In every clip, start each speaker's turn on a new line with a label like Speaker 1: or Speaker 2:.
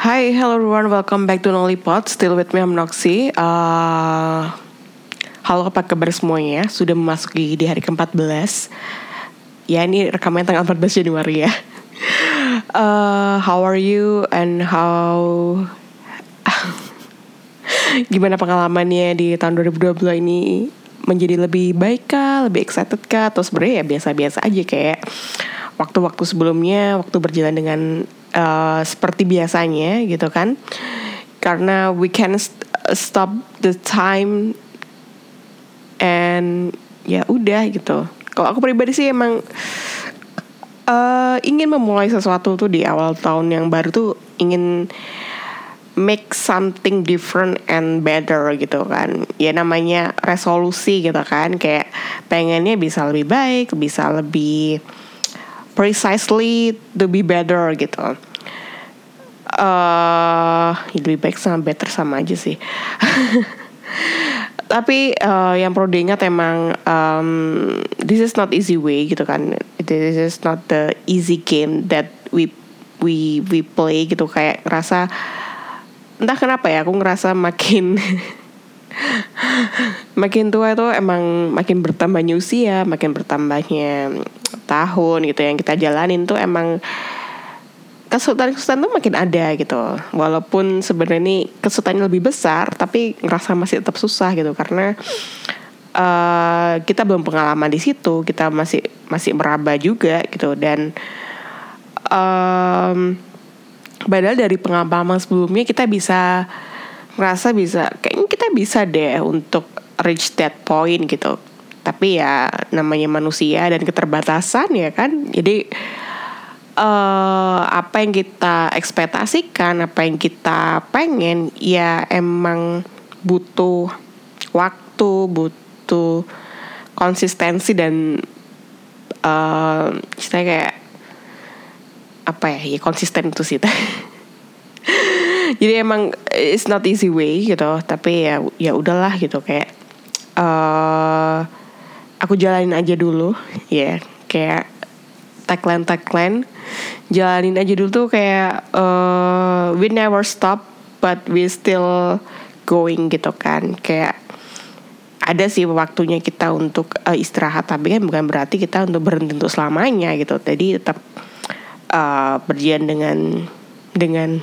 Speaker 1: Hi, hello everyone. Welcome back to Nollypod. Still with me, I'm Noxy. Uh, halo, apa kabar semuanya? Sudah memasuki di hari ke-14. Ya, ini rekamannya tanggal 14 Januari ya. Uh, how are you and how... Gimana pengalamannya di tahun 2022 ini? Menjadi lebih baik kah? Lebih excited kah? Atau sebenarnya ya biasa-biasa aja kayak waktu-waktu sebelumnya, waktu berjalan dengan uh, seperti biasanya gitu kan. Karena we can st stop the time and ya udah gitu. Kalau aku pribadi sih emang uh, ingin memulai sesuatu tuh di awal tahun yang baru tuh ingin make something different and better gitu kan. Ya namanya resolusi gitu kan. Kayak pengennya bisa lebih baik bisa lebih precisely to be better gitu. Uh, lebih baik sama better sama aja sih. Tapi uh, yang perlu diingat emang um, this is not easy way gitu kan. This is not the easy game that we we we play gitu kayak ngerasa entah kenapa ya aku ngerasa makin makin tua itu emang makin bertambahnya usia, makin bertambahnya tahun gitu yang kita jalanin tuh emang kesulitan-kesulitan tuh makin ada gitu. Walaupun sebenarnya ini kesulitannya lebih besar, tapi ngerasa masih tetap susah gitu karena uh, kita belum pengalaman di situ, kita masih masih meraba juga gitu dan um, padahal dari pengalaman sebelumnya kita bisa ngerasa bisa kayaknya kita bisa deh untuk reach that point gitu. Tapi ya namanya manusia dan keterbatasan ya kan. Jadi uh, apa yang kita ekspektasikan apa yang kita pengen ya emang butuh waktu butuh konsistensi dan uh, kayak apa ya ya konsisten itu sih jadi emang it's not easy way gitu. Tapi ya ya udahlah gitu. Kayak uh, aku jalanin aja dulu. Ya yeah, kayak tagline tagline. Jalanin aja dulu tuh kayak uh, we never stop but we still going gitu kan. Kayak ada sih waktunya kita untuk uh, istirahat. Tapi kan bukan berarti kita untuk berhenti untuk selamanya gitu. Jadi tetap uh, berjalan dengan dengan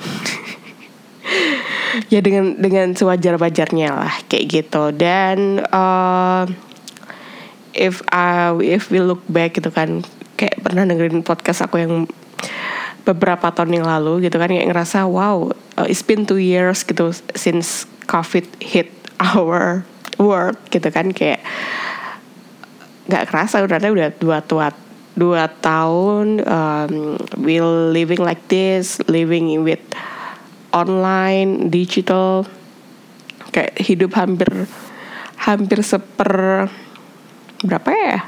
Speaker 1: ya dengan dengan sewajar wajarnya lah kayak gitu. Dan uh, if I if we look back gitu kan kayak pernah dengerin podcast aku yang beberapa tahun yang lalu gitu kan kayak ngerasa wow uh, it's been two years gitu since covid hit our world gitu kan kayak nggak kerasa udah udah dua tua dua tahun um, we living like this living with online, digital, kayak hidup hampir hampir seper berapa ya?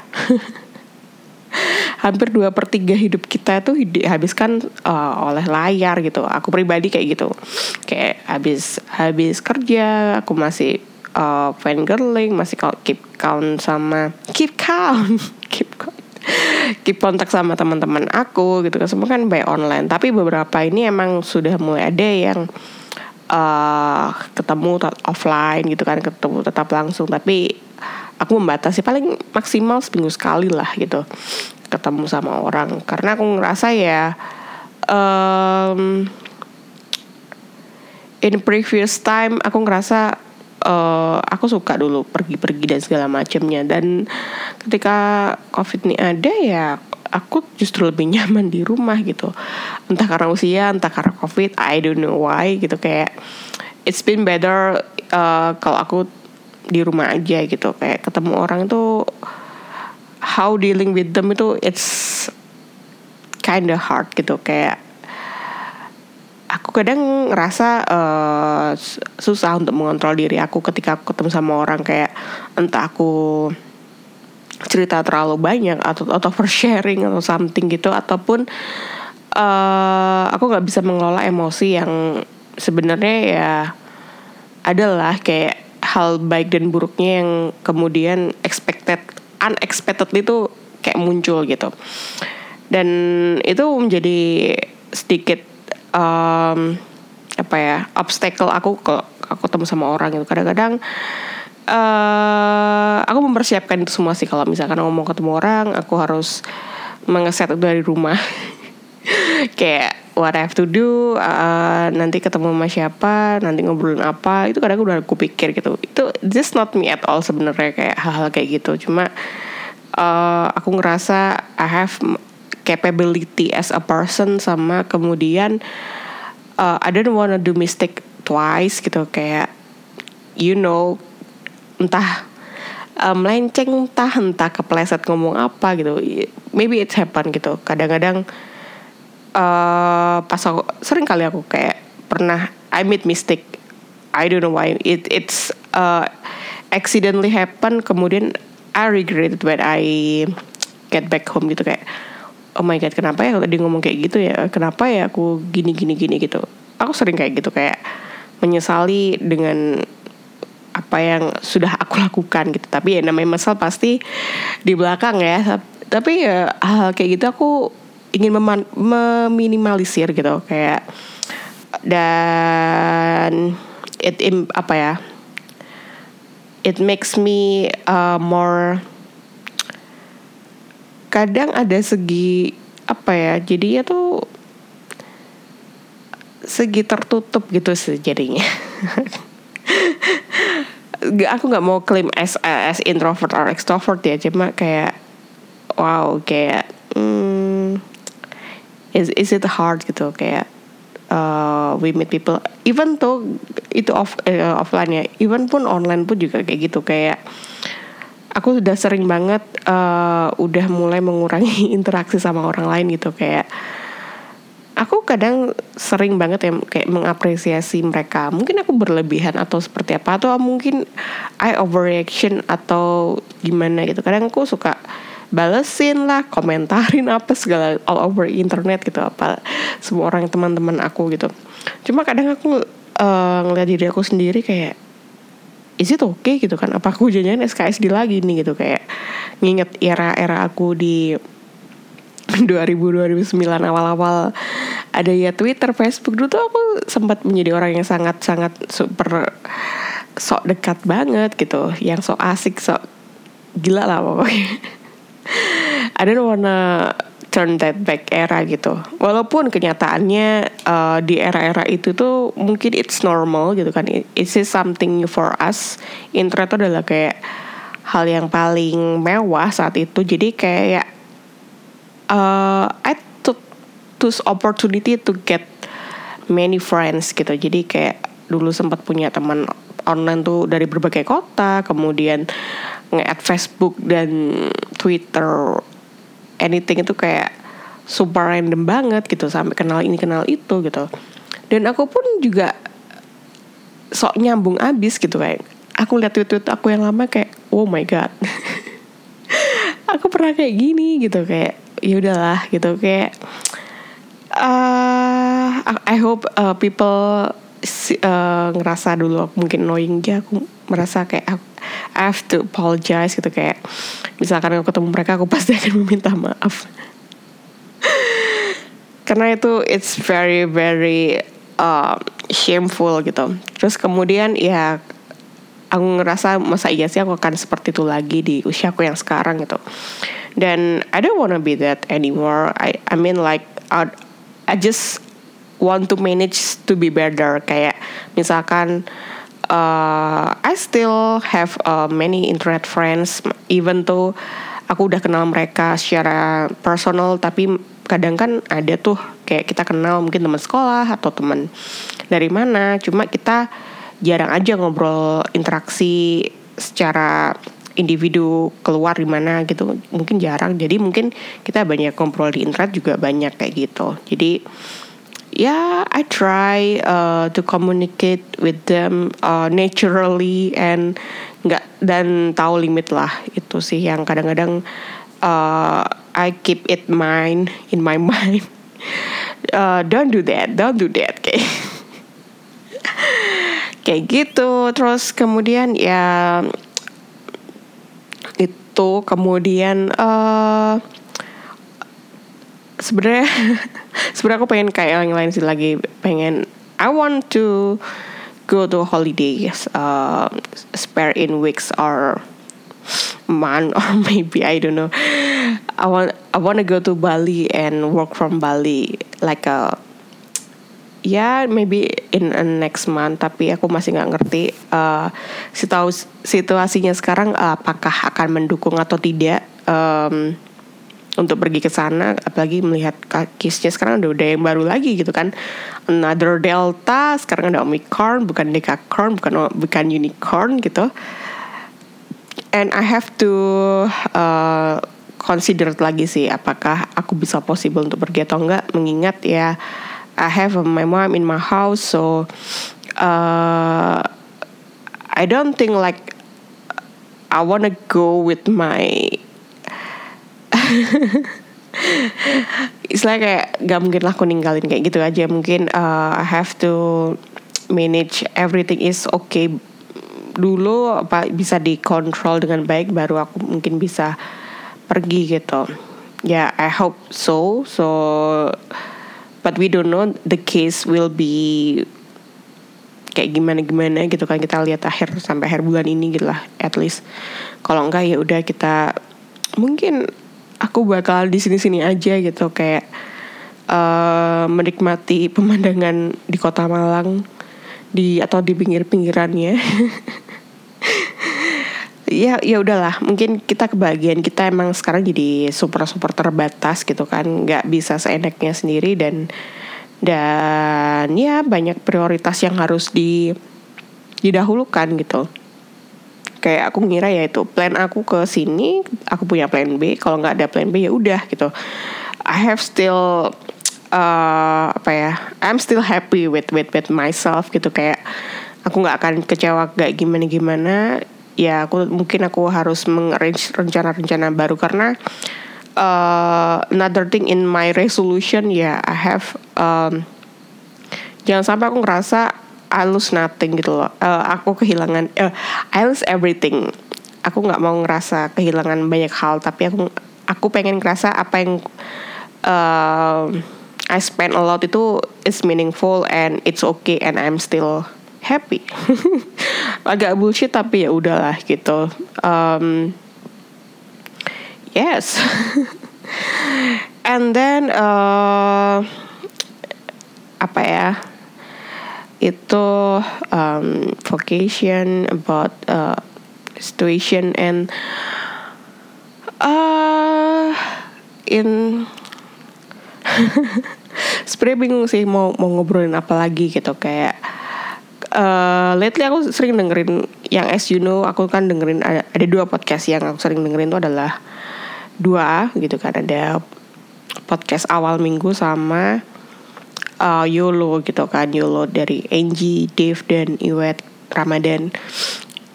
Speaker 1: hampir dua per tiga hidup kita itu dihabiskan uh, oleh layar gitu. Aku pribadi kayak gitu. Kayak habis habis kerja, aku masih uh, fangirling, masih keep count sama keep count, keep count keep kontak sama teman-teman aku gitu kan. Semua kan by online. Tapi beberapa ini emang sudah mulai ada yang uh, ketemu offline gitu kan. Ketemu tetap langsung. Tapi aku membatasi paling maksimal seminggu sekali lah gitu. Ketemu sama orang. Karena aku ngerasa ya um, in previous time aku ngerasa uh, aku suka dulu pergi-pergi dan segala macamnya. Dan ketika covid ini ada ya aku justru lebih nyaman di rumah gitu. Entah karena usia entah karena covid I don't know why gitu. Kayak it's been better uh, kalau aku di rumah aja gitu. Kayak ketemu orang itu how dealing with them itu it's kinda hard gitu. Kayak aku kadang ngerasa uh, susah untuk mengontrol diri aku ketika aku ketemu sama orang. Kayak entah aku cerita terlalu banyak atau atau sharing atau something gitu ataupun uh, aku nggak bisa mengelola emosi yang sebenarnya ya adalah kayak hal baik dan buruknya yang kemudian expected unexpectedly itu kayak muncul gitu. Dan itu menjadi sedikit um, apa ya obstacle aku kalau aku ketemu sama orang itu kadang-kadang uh, aku mempersiapkan itu semua sih kalau misalkan mau ketemu orang aku harus mengeset dari rumah. Kayak what I have to do uh, nanti ketemu sama siapa nanti ngobrolin apa itu kadang udah aku pikir gitu. Itu just not me at all sebenarnya kayak hal-hal kayak gitu. Cuma uh, aku ngerasa I have capability as a person sama kemudian uh, I don't wanna do mistake twice gitu. Kayak you know entah uh, melenceng entah entah kepleset ngomong apa gitu. Maybe it's happen gitu. Kadang-kadang uh, pas aku sering kali aku kayak pernah I made mistake. I don't know why. It it's uh, accidentally happen kemudian I regret it when I get back home gitu. Kayak oh my god kenapa ya tadi ngomong kayak gitu ya? Kenapa ya aku gini gini gini gitu? Aku sering kayak gitu. Kayak menyesali dengan apa yang sudah aku lakukan gitu. Tapi ya namanya mesal pasti di belakang ya. Tapi ya hal kayak gitu aku ingin meminimalisir gitu kayak dan it apa ya it makes me uh, more kadang ada segi apa ya jadinya tuh segi tertutup gitu sih jadinya aku nggak mau klaim as as introvert or extrovert ya cuma kayak wow kayak hmm, is is it hard gitu kayak uh, we meet people even tuh itu off uh, offline ya even pun online pun juga kayak gitu kayak aku sudah sering banget uh, udah mulai mengurangi interaksi sama orang lain gitu kayak aku kadang sering banget ya kayak mengapresiasi mereka. Mungkin aku berlebihan atau seperti apa atau mungkin I overreaction atau gimana gitu. Kadang aku suka balesin lah komentarin apa segala all over internet gitu apa semua orang teman-teman aku gitu. Cuma kadang aku uh, ngeliat diri aku sendiri kayak is it okay? gitu kan. Apa aku jangan SKSD lagi nih? gitu. Kayak nginget era-era aku di 2000 2009 awal-awal ada ya Twitter, Facebook dulu tuh aku sempat menjadi orang yang sangat-sangat super sok dekat banget gitu, yang sok asik, sok gila lah pokoknya. I don't wanna turn that back era gitu. Walaupun kenyataannya uh, di era-era itu tuh mungkin it's normal gitu kan. It's something new for us. Internet itu adalah kayak hal yang paling mewah saat itu. Jadi kayak uh, I took this opportunity to get many friends gitu. Jadi kayak dulu sempat punya teman online tuh dari berbagai kota, kemudian nge-add Facebook dan Twitter anything itu kayak super random banget gitu sampai kenal ini kenal itu gitu dan aku pun juga sok nyambung abis gitu kayak aku lihat tweet-tweet aku yang lama kayak oh my god aku pernah kayak gini gitu kayak ya udahlah gitu. Kayak uh, I hope uh, people uh, ngerasa dulu mungkin annoying aja aku merasa kayak aku, I have to apologize gitu. Kayak misalkan aku ketemu mereka aku pasti akan meminta maaf. Karena itu it's very very uh, shameful gitu. Terus kemudian ya aku ngerasa masa iya sih aku akan seperti itu lagi di usiaku yang sekarang gitu dan I don't wanna be that anymore. I I mean like I, I just want to manage to be better. Kayak misalkan uh, I still have uh, many internet friends. Even though aku udah kenal mereka secara personal tapi kadang kan ada tuh kayak kita kenal mungkin teman sekolah atau teman dari mana. Cuma kita jarang aja ngobrol interaksi secara individu keluar di mana gitu. Mungkin jarang. Jadi mungkin kita banyak ngobrol di internet juga banyak kayak gitu. Jadi ya yeah, I try uh, to communicate with them uh, naturally and nggak dan tahu limit lah. Itu sih yang kadang-kadang uh, I keep it mind in my mind. Uh, don't do that don't do that kayak kayak gitu. Terus kemudian ya itu kemudian uh, sebenarnya sebenarnya aku pengen kayak yang lain sih lagi pengen I want to go to holidays uh, spare in weeks or month or maybe I don't know. I want I want to go to Bali and work from Bali like a ya maybe in a next month tapi aku masih nggak ngerti uh, situasinya sekarang uh, apakah akan mendukung atau tidak um, untuk pergi ke sana apalagi melihat kisnya sekarang udah udah yang baru lagi gitu kan. Another delta sekarang ada omicron bukan decacorn bukan bukan unicorn gitu. And I have to uh, consider lagi sih apakah aku bisa possible untuk pergi atau enggak mengingat ya I have my mom in my house, so uh, I don't think like I wanna go with my. It's like kayak gak mungkin lah aku ninggalin kayak gitu aja mungkin uh, I have to manage everything is okay dulu apa bisa dikontrol dengan baik baru aku mungkin bisa pergi gitu ya yeah, I hope so so but we don't know the case will be kayak gimana gimana gitu kan. Kita lihat akhir sampai akhir bulan ini gitu lah at least. Kalau enggak ya udah kita mungkin aku bakal di sini sini aja gitu kayak uh, menikmati pemandangan di kota Malang di atau di pinggir pinggirannya ya ya udahlah. Mungkin kita kebagian kita emang sekarang jadi super super terbatas gitu kan. Nggak bisa seenaknya sendiri dan dan ya banyak prioritas yang harus di didahulukan gitu. Kayak aku ngira ya itu plan aku ke sini aku punya plan B. Kalau nggak ada plan B ya udah gitu. I have still uh, apa ya I'm still happy with with with myself gitu. Kayak aku nggak akan kecewa gak gimana gimana ya aku mungkin aku harus mengarrange rencana-rencana baru karena uh, another thing in my resolution ya yeah, I have um, jangan sampai aku ngerasa I lose nothing gitu loh. Uh, aku kehilangan uh, I lose everything. Aku nggak mau ngerasa kehilangan banyak hal tapi aku aku pengen ngerasa apa yang uh, I spend a lot itu is meaningful and it's okay and I'm still happy. Agak bullshit tapi ya udahlah gitu. Um, yes. And then uh, apa ya? Itu um, vocation about uh, situation and uh, in sebenarnya bingung sih mau mau ngobrolin apa lagi gitu kayak uh, lately aku sering dengerin yang as you know aku kan dengerin ada, ada dua podcast yang aku sering dengerin itu adalah dua gitu kan ada podcast awal minggu sama uh, Yolo gitu kan Yolo dari Angie, Dave dan Iwet Ramadan.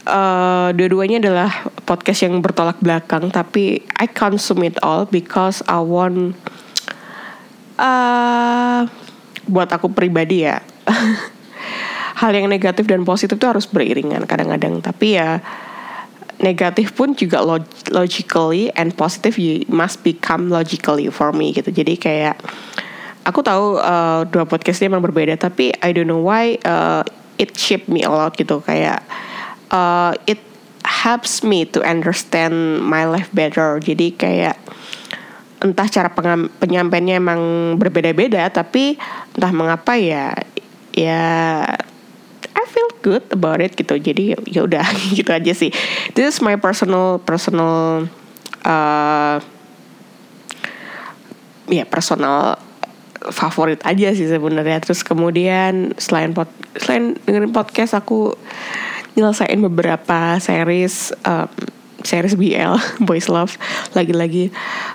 Speaker 1: Uh, dua-duanya adalah podcast yang bertolak belakang tapi I consume it all because I want uh, buat aku pribadi ya hal yang negatif dan positif itu harus beriringan kadang-kadang. Tapi ya negatif pun juga log logically and positive you must become logically for me gitu. Jadi kayak aku tahu uh, dua podcast ini memang berbeda tapi I don't know why uh, it shaped me a lot gitu. Kayak uh, it helps me to understand my life better. Jadi kayak entah cara penyampaiannya emang berbeda-beda tapi entah mengapa ya ya good about it gitu. Jadi ya udah gitu aja sih. This is my personal personal uh, ya personal favorit aja sih sebenarnya. Terus kemudian selain pod, selain dengerin podcast aku nyelesain beberapa series um, series BL Boys Love lagi-lagi.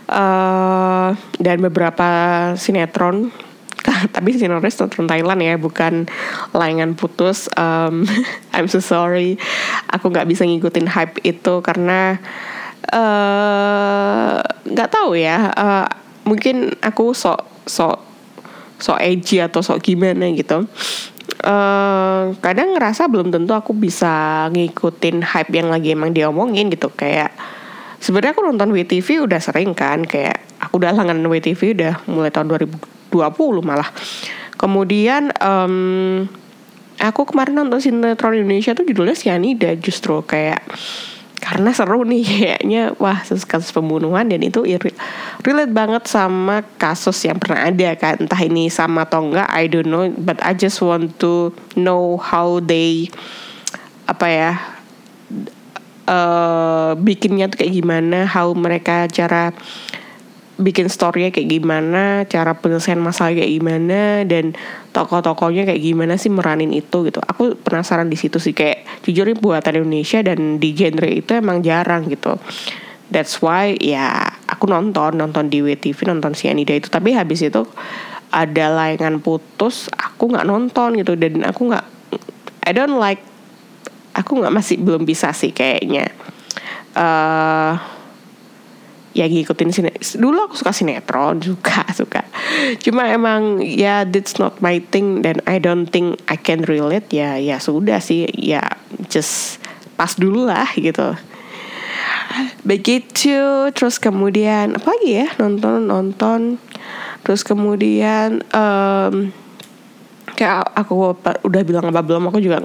Speaker 1: Uh, dan beberapa sinetron tapi sinetronnya sinetron Thailand ya bukan layangan putus. Um, I'm so sorry. Aku nggak bisa ngikutin hype itu karena eh, nggak uh, tahu ya. Uh, mungkin aku sok sok sok edgy atau sok gimana gitu. Uh, kadang ngerasa belum tentu aku bisa ngikutin hype yang lagi emang diomongin gitu. Kayak sebenarnya aku nonton WTV udah sering kan kayak aku udah langganan WTV udah mulai tahun 2000 20 malah. Kemudian um, aku kemarin nonton sinetron Indonesia tuh judulnya Sianida justru kayak karena seru nih kayaknya wah kasus pembunuhan dan itu relate banget sama kasus yang pernah ada kan. Entah ini sama atau enggak I don't know but I just want to know how they apa ya uh, bikinnya tuh kayak gimana how mereka cara bikin storynya kayak gimana, cara penyelesaian masalah kayak gimana, dan tokoh-tokohnya kayak gimana sih meranin itu gitu. Aku penasaran di situ sih kayak jujur ini buatan Indonesia dan di genre itu emang jarang gitu. That's why ya aku nonton nonton di WTV nonton si Anida itu tapi habis itu ada layangan putus aku nggak nonton gitu dan aku nggak I don't like aku nggak masih belum bisa sih kayaknya. Uh, ya ngikutin sini dulu aku suka sinetron juga suka. Cuma emang ya that's not my thing dan I don't think I can relate ya ya sudah sih ya just pas dulu lah gitu. Begitu terus kemudian apa lagi ya nonton nonton. Terus kemudian um, kayak aku udah bilang apa belum aku juga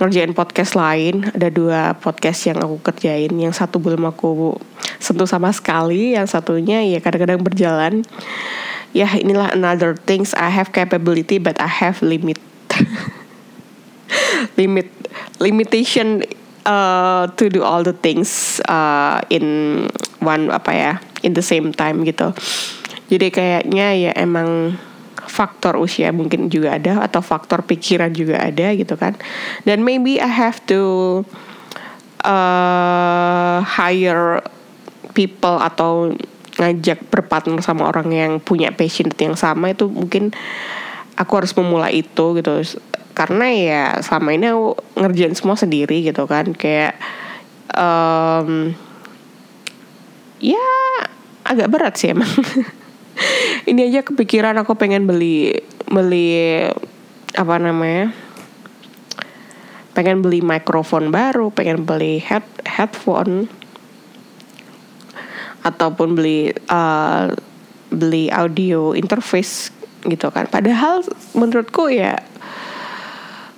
Speaker 1: ngerjain podcast lain. Ada dua podcast yang aku kerjain. Yang satu belum aku sentuh sama sekali yang satunya ya kadang-kadang berjalan. Ya inilah another things. I have capability but I have limit. Limit limitation uh, to do all the things uh, in one apa ya in the same time gitu. Jadi kayaknya ya emang faktor usia mungkin juga ada atau faktor pikiran juga ada gitu kan. Dan maybe I have to uh, hire people atau ngajak berpartner sama orang yang punya passion yang sama itu mungkin aku harus memulai itu gitu. Karena ya selama ini aku ngerjain semua sendiri gitu kan. Kayak um, ya agak berat sih emang ini aja kepikiran aku pengen beli beli apa namanya? Pengen beli mikrofon baru pengen beli head headphone. Ataupun beli uh, beli audio interface gitu kan. Padahal menurutku ya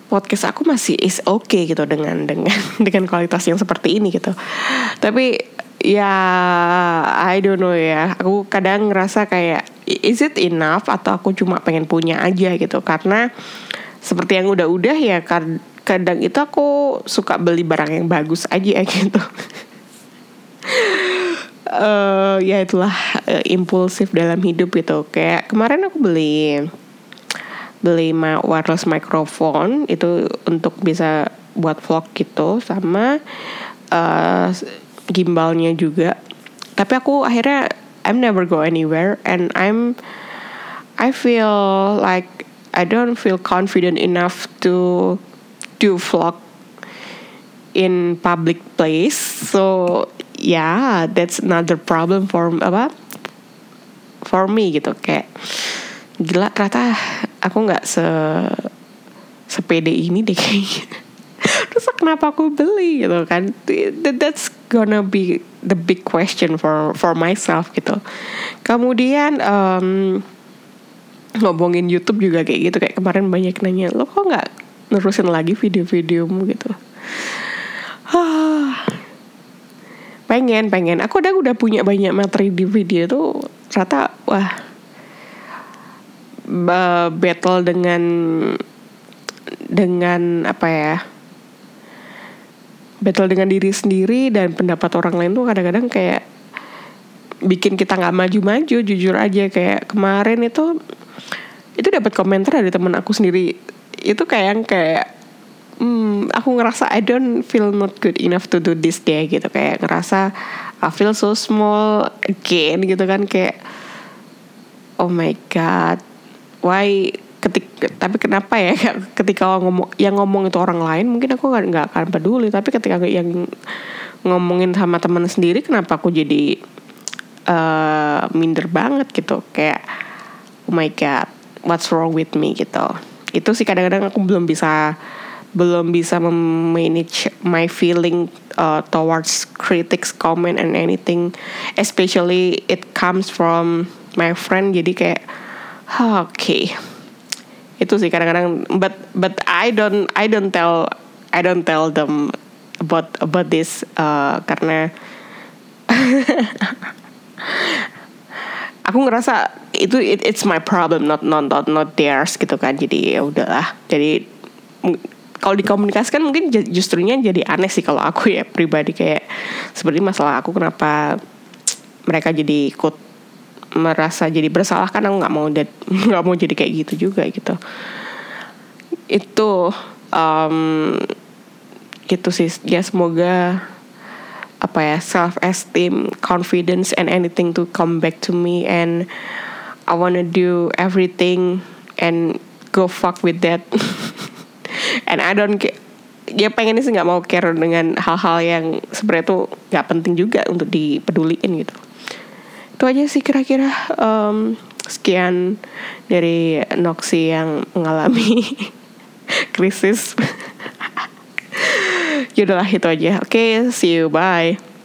Speaker 1: podcast aku masih is okay gitu dengan dengan dengan kualitas yang seperti ini gitu. Tapi ya I don't know ya. Aku kadang ngerasa kayak is it enough? Atau aku cuma pengen punya aja gitu. Karena seperti yang udah-udah ya kadang itu aku suka beli barang yang bagus aja gitu. Uh, ya itulah uh, impulsif dalam hidup gitu. Kayak kemarin aku beli beli wireless microphone. Itu untuk bisa buat vlog gitu. Sama uh, gimbalnya juga. Tapi aku akhirnya I'm never go anywhere and I'm I feel like I don't feel confident enough to do vlog in public place. So yeah that's another problem for apa for me gitu. Kayak gila ternyata aku nggak se sepede ini deh kayaknya. Terus kenapa aku beli gitu kan? That's gonna be the big question for for myself gitu. Kemudian um, ngomongin YouTube juga kayak gitu. Kayak kemarin banyak nanya lo kok nggak nerusin lagi video-videomu? gitu. Pengen pengen. Aku udah udah punya banyak materi di video tuh ternyata wah battle dengan dengan apa ya battle dengan diri sendiri dan pendapat orang lain tuh kadang-kadang kayak bikin kita nggak maju-maju jujur aja. Kayak kemarin itu itu dapat komentar dari temen aku sendiri. Itu kayak yang kayak hmm, aku ngerasa I don't feel not good enough to do this day gitu. Kayak ngerasa I feel so small again gitu kan. Kayak oh my god why ketika tapi kenapa ya? Ketika ngomong yang ngomong itu orang lain mungkin aku nggak nggak akan peduli. Tapi ketika yang ngomongin sama teman sendiri kenapa aku jadi uh, minder banget gitu? Kayak oh my god what's wrong with me gitu. Itu sih kadang-kadang aku belum bisa belum bisa manage my feeling uh, towards critics comment and anything. Especially it comes from my friend jadi kayak oke okay itu sih kadang-kadang but but I don't I don't tell I don't tell them about about this uh, karena aku ngerasa itu it, it's my problem not not not not theirs gitu kan. Jadi ya udahlah. Jadi kalau dikomunikasikan mungkin justrunya jadi aneh sih kalau aku ya pribadi. Kayak seperti masalah aku kenapa mereka jadi ikut merasa jadi bersalah kan aku nggak mau nggak mau jadi kayak gitu juga gitu. Itu um, gitu sih. Ya semoga apa ya self esteem confidence and anything to come back to me. And I wanna do everything and go fuck with that. And I don't care ya pengen sih nggak mau care dengan hal-hal yang sebenarnya tuh nggak penting juga untuk dipeduliin gitu itu aja sih kira-kira um, sekian dari Noxy yang mengalami krisis. Yaudahlah itu aja. Oke okay, see you. Bye